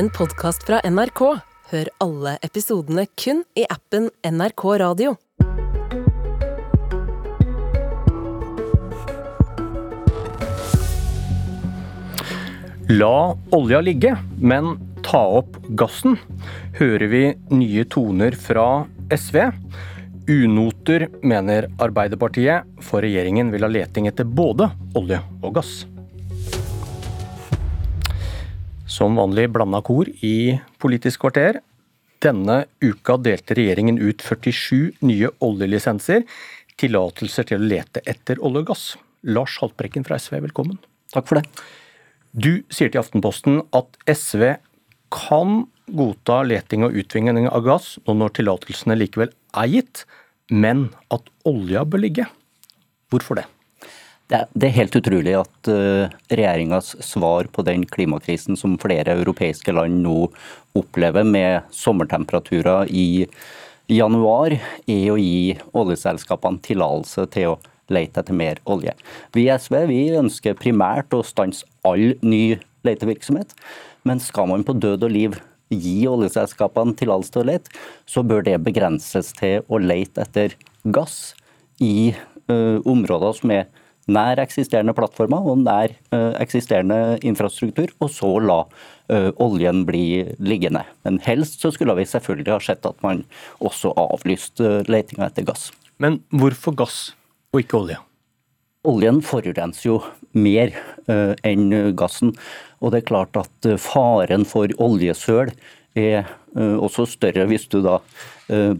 en podkast fra NRK. Hør alle episodene kun i appen NRK Radio. La olja ligge, men ta opp gassen, hører vi nye toner fra SV. Unoter, mener Arbeiderpartiet, for regjeringen vil ha leting etter både olje og gass. Som vanlig blanda kor i Politisk kvarter. Denne uka delte regjeringen ut 47 nye oljelisenser, tillatelser til å lete etter olje og gass. Lars Haltbrekken fra SV, velkommen. Takk for det. Du sier til Aftenposten at SV kan godta leting og utvinning av gass nå når tillatelsene likevel er gitt, men at olja bør ligge. Hvorfor det? Det er helt utrolig at uh, regjeringas svar på den klimakrisen som flere europeiske land nå opplever, med sommertemperaturer i januar, er å gi oljeselskapene tillatelse til å lete etter mer olje. Vi i SV vi ønsker primært å stanse all ny letevirksomhet, men skal man på død og liv gi oljeselskapene tillatelse til å lete, så bør det begrenses til å lete etter gass i uh, områder som er nær eksisterende plattformer og nær uh, eksisterende infrastruktur, og så la uh, oljen bli liggende. Men helst så skulle vi selvfølgelig ha sett at man også avlyste letinga etter gass. Men hvorfor gass og ikke olje? Oljen forurenser jo mer enn gassen. Og det er klart at faren for oljesøl er også større hvis du da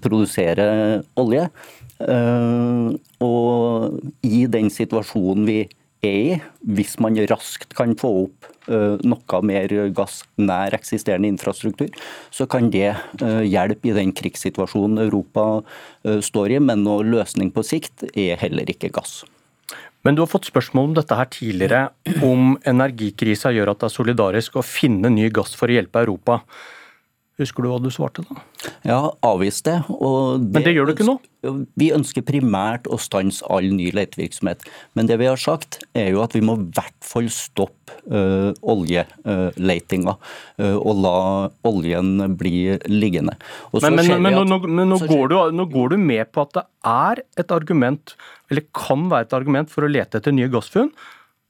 produserer olje. Og i den situasjonen vi er i, hvis man raskt kan få opp noe mer gass nær eksisterende infrastruktur, så kan det hjelpe i den krigssituasjonen Europa står i. Men noe løsning på sikt er heller ikke gass. Men du har fått spørsmål om dette her tidligere, om energikrisa gjør at det er solidarisk å finne ny gass for å hjelpe Europa. Husker du hva du svarte da? Ja, avvist det. det Men det gjør du ikke nå? Vi ønsker primært å stanse all ny letevirksomhet. Men det vi har sagt er jo at vi må i hvert fall stoppe uh, oljeletinga uh, og la oljen bli liggende. Men, men, men, at, nå, går du, nå går du med på at det er et argument, eller kan være et argument for å lete etter nye gassfunn?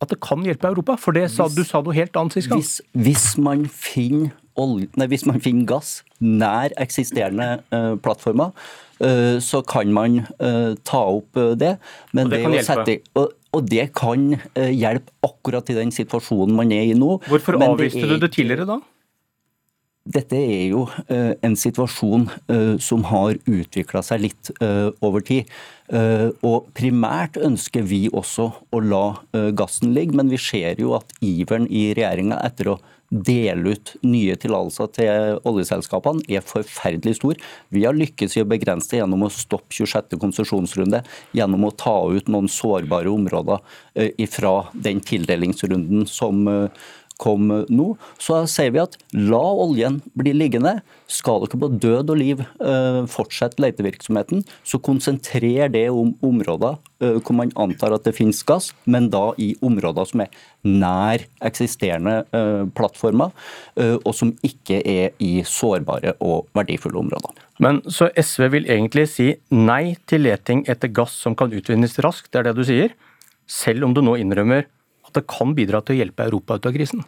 At det kan hjelpe Europa? For det sa, hvis, du sa noe helt annet sist gang. Hvis, hvis man finner nei, hvis man finner gass nær eksisterende uh, plattformer, uh, så kan man uh, ta opp det. Men og det, det hjelpe? Sette, og, og, det kan hjelpe akkurat i den situasjonen man er i nå. Hvorfor avviste er, du det tidligere da? Dette er jo en situasjon som har utvikla seg litt over tid. og primært ønsker vi også å la gassen ligge, men vi ser jo at iveren i regjeringa etter å dele ut nye tillatelser til oljeselskapene er forferdelig stor. Vi har lykkes i å begrense det gjennom å stoppe 26. konsesjonsrunde, gjennom å ta ut noen sårbare områder fra den tildelingsrunden som kom nå, så sier vi at la oljen bli liggende. Skal dere på død og liv uh, fortsette letevirksomheten, så konsentrer det om områder uh, hvor man antar at det finnes gass, men da i områder som er nær eksisterende uh, plattformer, og som ikke er i sårbare og verdifulle områder. Men Så SV vil egentlig si nei til leting etter gass som kan utvinnes raskt, det er det du sier? Selv om du nå innrømmer at det kan bidra til å hjelpe Europa ut av krisen?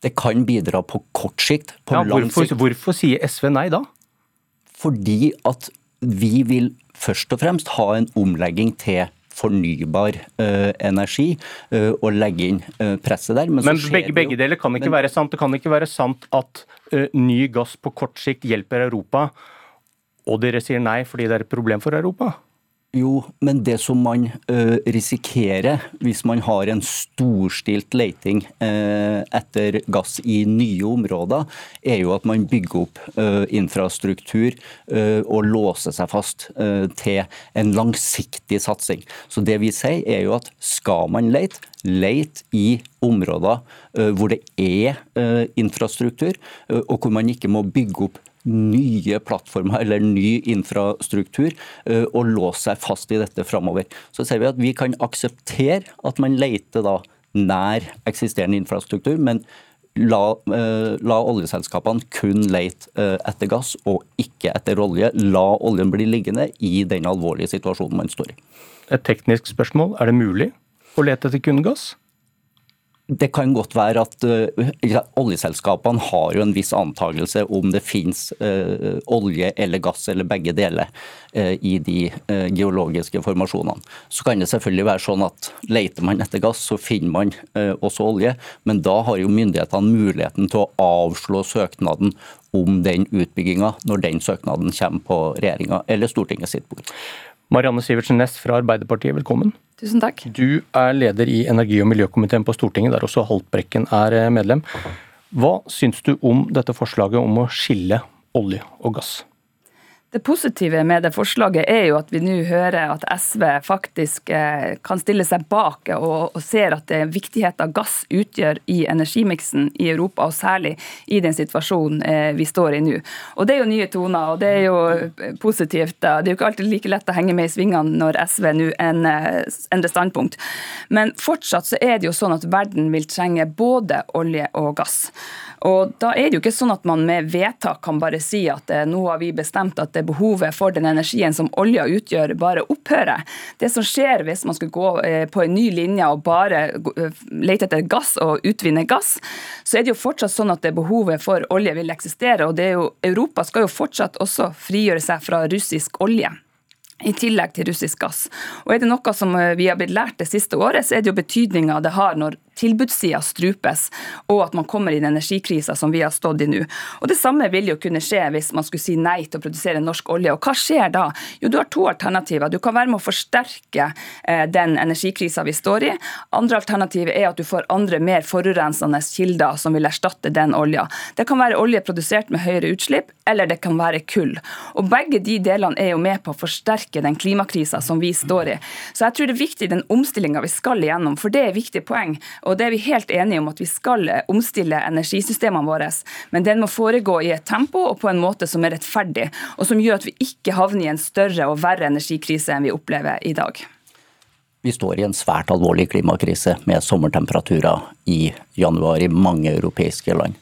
Det kan bidra på kort sikt. På ja, lang hvorfor, sikt. Hvorfor sier SV nei da? Fordi at vi vil først og fremst ha en omlegging til fornybar uh, energi uh, og legge inn uh, presset der. Men, Men begge, begge, deler kan ikke Men, være sant. Det kan ikke være sant at ny gass på kort sikt hjelper Europa, og dere sier nei fordi det er et problem for Europa? Jo, men det som man uh, risikerer hvis man har en storstilt leiting uh, etter gass i nye områder, er jo at man bygger opp uh, infrastruktur og låser seg fast til en langsiktig satsing. Så det vi sier er jo at skal man leite, lete i områder hvor det er infrastruktur, og hvor man ikke må bygge opp nye plattformer eller ny infrastruktur eh, og låse seg fast i dette framover. Så ser vi at vi kan akseptere at man leter da nær eksisterende infrastruktur, men la, la oljeselskapene kun lete etter gass og ikke etter olje. La oljen bli liggende i den alvorlige situasjonen man står i. Et teknisk spørsmål. Er det mulig å lete etter kun gass? Det kan godt være at uh, oljeselskapene har jo en viss antakelse om det finnes uh, olje eller gass eller begge deler uh, i de geologiske formasjonene. Så kan det selvfølgelig være sånn at leter man etter gass, så finner man også olje. Men da har jo myndighetene muligheten til å avslå søknaden om den utbygginga når den søknaden kommer på regjeringa eller Stortinget sitt bord. Marianne Sivertsen Næss fra Arbeiderpartiet, velkommen. Tusen takk. Du er leder i energi- og miljøkomiteen på Stortinget, der også Haltbrekken er eh, medlem. Hva syns du om dette forslaget om å skille olje og gass? Det positive med det forslaget er jo at vi nå hører at SV faktisk eh, kan stille seg bak og, og ser at det viktigheten gass utgjør i energimiksen i Europa, og særlig i den situasjonen eh, vi står i nå. Og Det er jo nye toner, og det er jo eh, positivt. Det er jo ikke alltid like lett å henge med i svingene når SV nå endrer standpunkt. Men fortsatt så er det jo sånn at verden vil trenge både olje og gass. Og Da er det jo ikke sånn at man med vedtak kan bare si at nå har vi bestemt at det behovet for den energien som olja utgjør, bare opphører. Det som skjer hvis man skulle gå eh, på en ny linje og bare eh, lete etter gass og utvinne gass, så er det jo fortsatt sånn at det behovet for olje vil eksistere. og det er jo, Europa skal jo fortsatt også frigjøre seg fra russisk olje i tillegg til russisk gass. Og er det noe som eh, vi har blitt lært det siste året, så er det jo betydninga det har når tilbudssida strupes, og at man kommer i den energikrisa som vi har stått i nå. Og Det samme vil jo kunne skje hvis man skulle si nei til å produsere norsk olje. Og hva skjer da? Jo, du har to alternativer. Du kan være med å forsterke eh, den energikrisa vi står i. Andre alternativet er at du får andre mer forurensende kilder som vil erstatte den olja. Det kan være olje produsert med høyere utslipp, eller det kan være kull. Og Begge de delene er jo med på å forsterke den klimakrisa som vi står i. Så jeg tror det er viktig den omstillinga vi skal igjennom, for det er viktige poeng. Og det er vi helt enige om at vi skal eh, omstille energisystemene våre. Men den må foregå i et tempo og på en måte som er rettferdig, og som gjør at vi ikke havner i en større og verre energikrise enn vi opplever i dag. Vi står i en svært alvorlig klimakrise med sommertemperaturer i januar i mange europeiske land.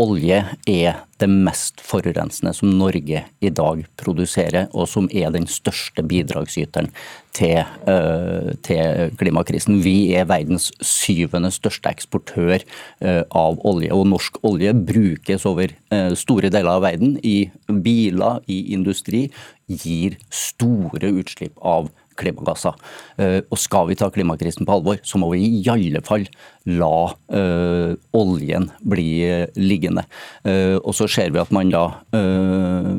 Olje er det mest forurensende som Norge i dag produserer, og som er den største bidragsyteren til, uh, til klimakrisen. Vi er verdens syvende største eksportør uh, av olje, og norsk olje brukes over uh, store deler av verden. I biler, i industri, gir store utslipp av olje klimagasser. Eh, og skal vi ta klimakrisen på alvor, så må vi i alle fall la uh, oljen bli liggende. Uh, og så ser vi at man da uh,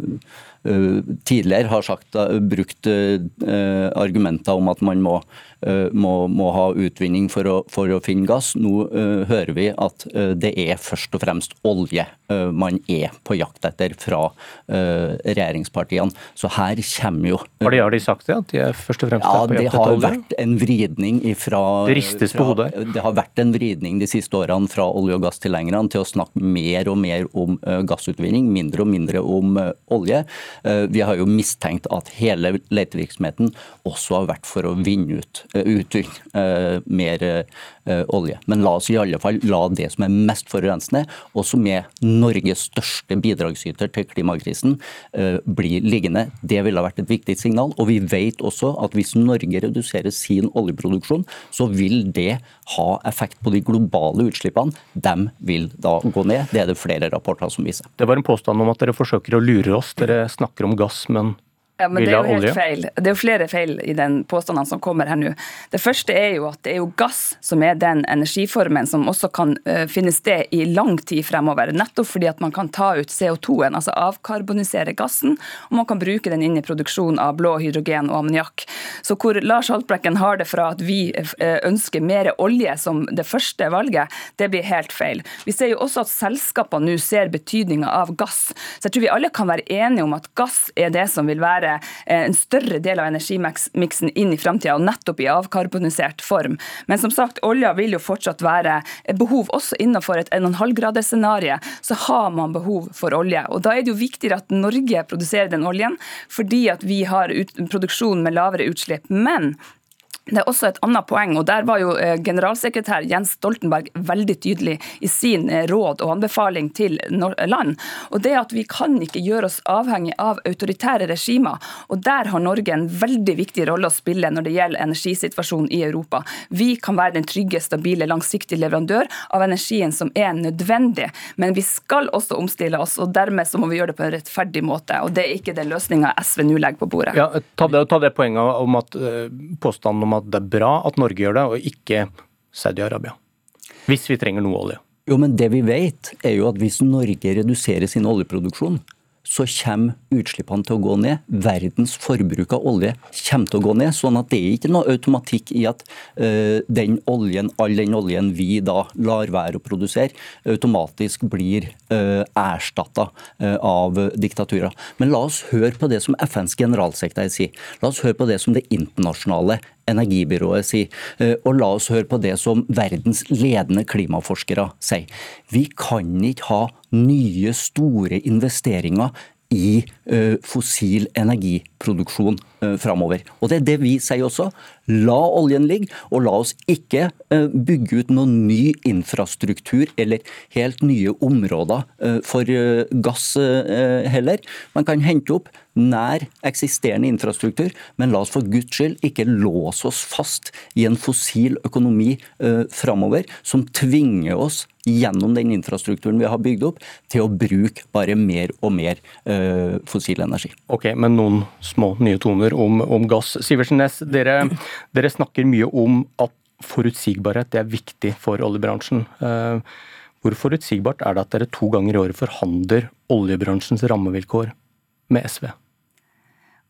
tidligere har sagt, brukt argumenter om at man må Eh, må, må ha utvinning for å, for å, finne gass. Nå hører vi at det er først og fremst olje man er på jakt etter fra regjeringspartiene. Så her kommer jo Har de, har de sagt det? At de er først og fremst ja, på jakt etter olje? Det har vært en vridning ifra Det ristes på hodet Det har vært en vridning de siste årene fra olje- og gasstilhengerne til å snakke mer og mer om gassutvinning, mindre og mindre om olje. Vi har jo mistenkt at hele letevirksomheten også har vært for å vinne ut Eh, utvinne eh, mer eh, olje. Men la oss i alle fall la det som er mest forurensende, og som er Norges største bidragsyter til klimakrisen, bli liggende. Det ville vært et viktig signal. Og vi vet også at hvis Norge reduserer sin oljeproduksjon, så vil det ha effekt på de globale utslippene. De vil da gå ned. Det er det flere rapporter som viser. Det var en påstand om at dere forsøker å lure oss. Dere snakker om gass, men ja, men Det er jo helt feil. Det er jo flere feil i den påstandene som kommer her nå. Det første er jo at det er jo gass som er den energiformen som også kan uh, finne sted i lang tid fremover. Nettopp fordi at man kan ta ut CO2-en, altså avkarbonisere gassen, og man kan bruke den inn i produksjon av blå hydrogen og ammoniakk. Så hvor Lars Haltbrekken har det fra at vi uh, ønsker mer olje som det første valget, det blir helt feil. Vi ser jo også at selskapene nå ser betydninga av gass. Så jeg tror vi alle kan være enige om at gass er det som vil være Eh, en større del av energimiksen inn i framtida, og nettopp i avkarbonisert form. Men som sagt, olja vil jo fortsatt være behov også innenfor et 1,5-gradersscenario. Så har man behov for olje. Og Da er det jo viktigere at Norge produserer den oljen, fordi at vi har produksjon med lavere utslipp. Men Det er også et annet poeng, og der var jo eh, generalsekretær Jens Stoltenberg veldig tydelig i sin eh, råd og anbefaling til land. Og det at Vi kan ikke gjøre oss avhengig av autoritære regimer. og Der har Norge en veldig viktig rolle å spille når det gjelder energisituasjonen i Europa. Vi kan være den trygge, stabile, langsiktige leverandør av energien som er nødvendig. Men vi skal også omstille oss, og dermed så må vi gjøre det på en rettferdig måte. og Det er ikke den løsninga SV nå legger på bordet. Ja, ta det, ta det poenget om at uh, påstanden om at det er bra at Norge gjør det, og ikke Saudi-Arabia. Hvis vi trenger noe olje. Jo, men det vi vet, er jo at hvis Norge reduserer sin oljeproduksjon, så kommer utslippene til å gå ned. Verdens forbruk av olje kommer til å gå ned. sånn at det er ikke noe automatikk i at uh, den oljen, all den oljen vi da lar være å produsere, automatisk blir uh, erstatta uh, av diktaturer. Men la oss høre på det som FNs generalsekretær sier. La oss høre på det som det internasjonale energibyrået sier. Og la oss høre på det som verdens ledende klimaforskere sier. Vi kan ikke ha nye, store investeringer i fossil energiproduksjon framover. Og Det er det vi sier også. La oljen ligge, og la oss ikke bygge ut noen ny infrastruktur eller helt nye områder for gass heller. Man kan hente opp nær eksisterende infrastruktur, men la oss for Guds skyld ikke låse oss fast i en fossil økonomi framover som tvinger oss gjennom den infrastrukturen vi har bygd opp, til å bruke bare mer og mer fossil energi. Ok, Men noen små nye toner om, om gass. Sivertsen Næss, dere, dere, snakker mye om at forutsigbarhet er viktig for oljebransjen. Uh, hvor forutsigbart er det at dere to ganger i året forhandler oljebransjens rammevilkår med SV?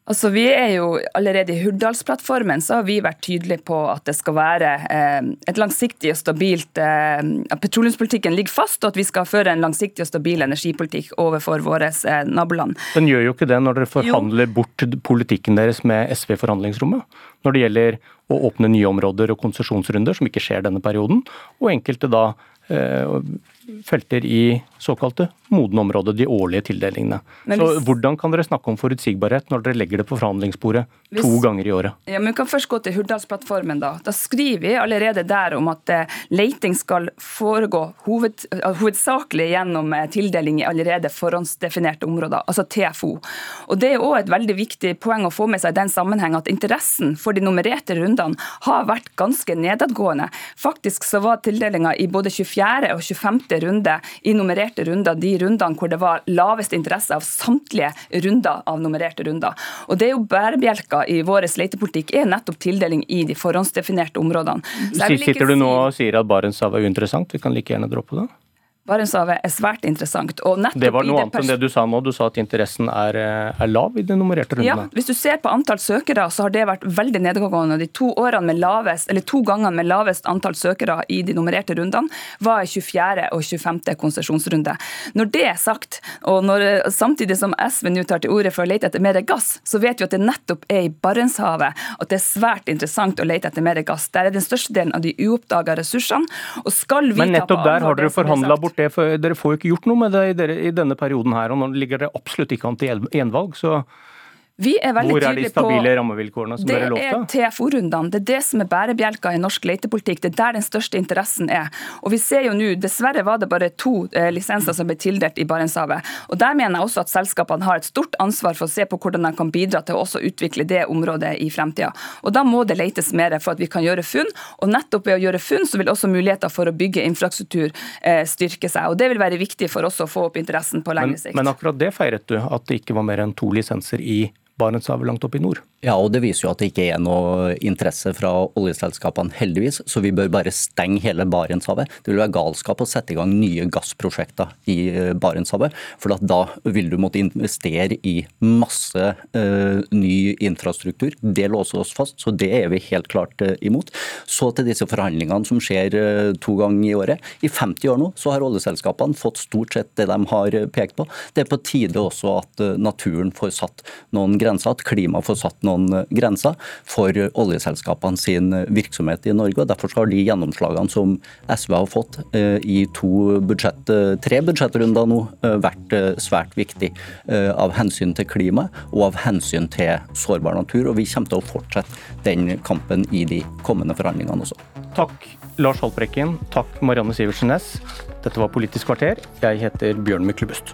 Altså, vi er jo Allerede i Hurdalsplattformen så har vi vært tydelige på at det skal være eh, et langsiktig og stabilt eh, At petroleumspolitikken ligger fast, og at vi skal føre en langsiktig og stabil energipolitikk overfor våre eh, naboland. Den gjør jo ikke det når dere forhandler jo. bort politikken deres med SV i forhandlingsrommet. Når det gjelder å åpne nye områder og konsesjonsrunder, som ikke skjer denne perioden, og enkelte da eh, felter i såkalte modne områder, de årlige tildelingene. Hvis, så Hvordan kan dere snakke om forutsigbarhet når dere legger det på forhandlingsbordet hvis, to ganger i året? Ja, men Vi kan først gå til Hurdalsplattformen. Da Da skriver vi allerede der om at uh, leiting skal foregå hoved, uh, hovedsakelig gjennom uh, tildeling i allerede forhåndsdefinerte områder, altså TFO. Og Det er òg et veldig viktig poeng å få med seg i den sammenheng at interessen for de nummererte rundene har vært ganske nedadgående. Faktisk så var tildelinga i både 24. og 25 siste runde i nummererte runder, de rundene hvor det var lavest interesse av samtlige runder av nummererte runder. Og Det er jo bærebjelka i vår letepolitikk, er nettopp tildeling i de forhåndsdefinerte områdene. Sitter du nå og sier at Barentshavet er uinteressant? Vi kan like gjerne droppe det? Barentshavet er svært interessant. det var noe annet enn det du sa nå. Du sa at interessen er, eh, er, lav i de nummererte rundene. Ja, hvis du ser på antall søkere, så har det vært veldig nedadgående. De to, årene med lavest, eller to gangene med lavest antall søkere i de nummererte rundene var i 24. og 25. konsesjonsrunde. Når det er sagt, og når, samtidig som SV nå tar til orde for å lete etter mer gass, så vet vi at det nettopp er i Barentshavet at det er svært interessant å lete etter mer gass. Der er den største delen av de uoppdaga ressursene. og skal vi Men nettopp der har dere forhandla bort det, for dere får jo ikke gjort noe med det i, denne perioden her. og Nå ligger det absolutt ikke an til gjenvalg. så er Hvor er de stabile på, rammevilkårene som dere lovte? Det er TFO-rundene. Det er det som er bærebjelka i norsk letepolitikk. Det er der den største interessen er. Og vi ser jo nå, Dessverre var det bare to eh, lisenser som ble tildelt i Barentshavet. Og Der mener jeg også at selskapene har et stort ansvar for å se på hvordan de kan bidra til å også utvikle det området i fremtida. Og Da må det letes mer for at vi kan gjøre funn. Og nettopp ved å gjøre funn, så vil også muligheter for å bygge infrastruktur eh, styrke seg. Og Det vil være viktig for oss å få opp interessen på lengre sikt. Men, men akkurat det feiret du, at det ikke var mer enn to lisenser i Barentshavet langt opp i nord. Ja, og det viser jo at det ikke er noe interesse fra oljeselskapene, heldigvis. Så vi bør bare stenge hele Barentshavet. Det vil være galskap å sette i gang nye gassprosjekter i eh, Barentshavet. For da vil du måtte investere i masse uh, ny infrastruktur. Det låser oss fast, så det er vi helt klart uh, imot. Så til disse forhandlingene som skjer uh, to ganger i året. I 50 år nå så har oljeselskapene fått stort sett det de har pekt på. Det er på tide også at naturen får satt noen grenser, at klima får satt noen grenser for oljeselskapene sin virksomhet i Norge. og Derfor har de gjennomslagene som SV har fått i to budsjett, tre budsjettrunder nå, vært svært viktig av hensyn til klima og av hensyn til sårbar natur. og Vi kommer til å fortsette den kampen i de kommende forhandlingene også. Takk Lars Haltbrekken, takk Marianne Sivertsen Næss. Dette var Politisk kvarter. Jeg heter Bjørn Myklebust.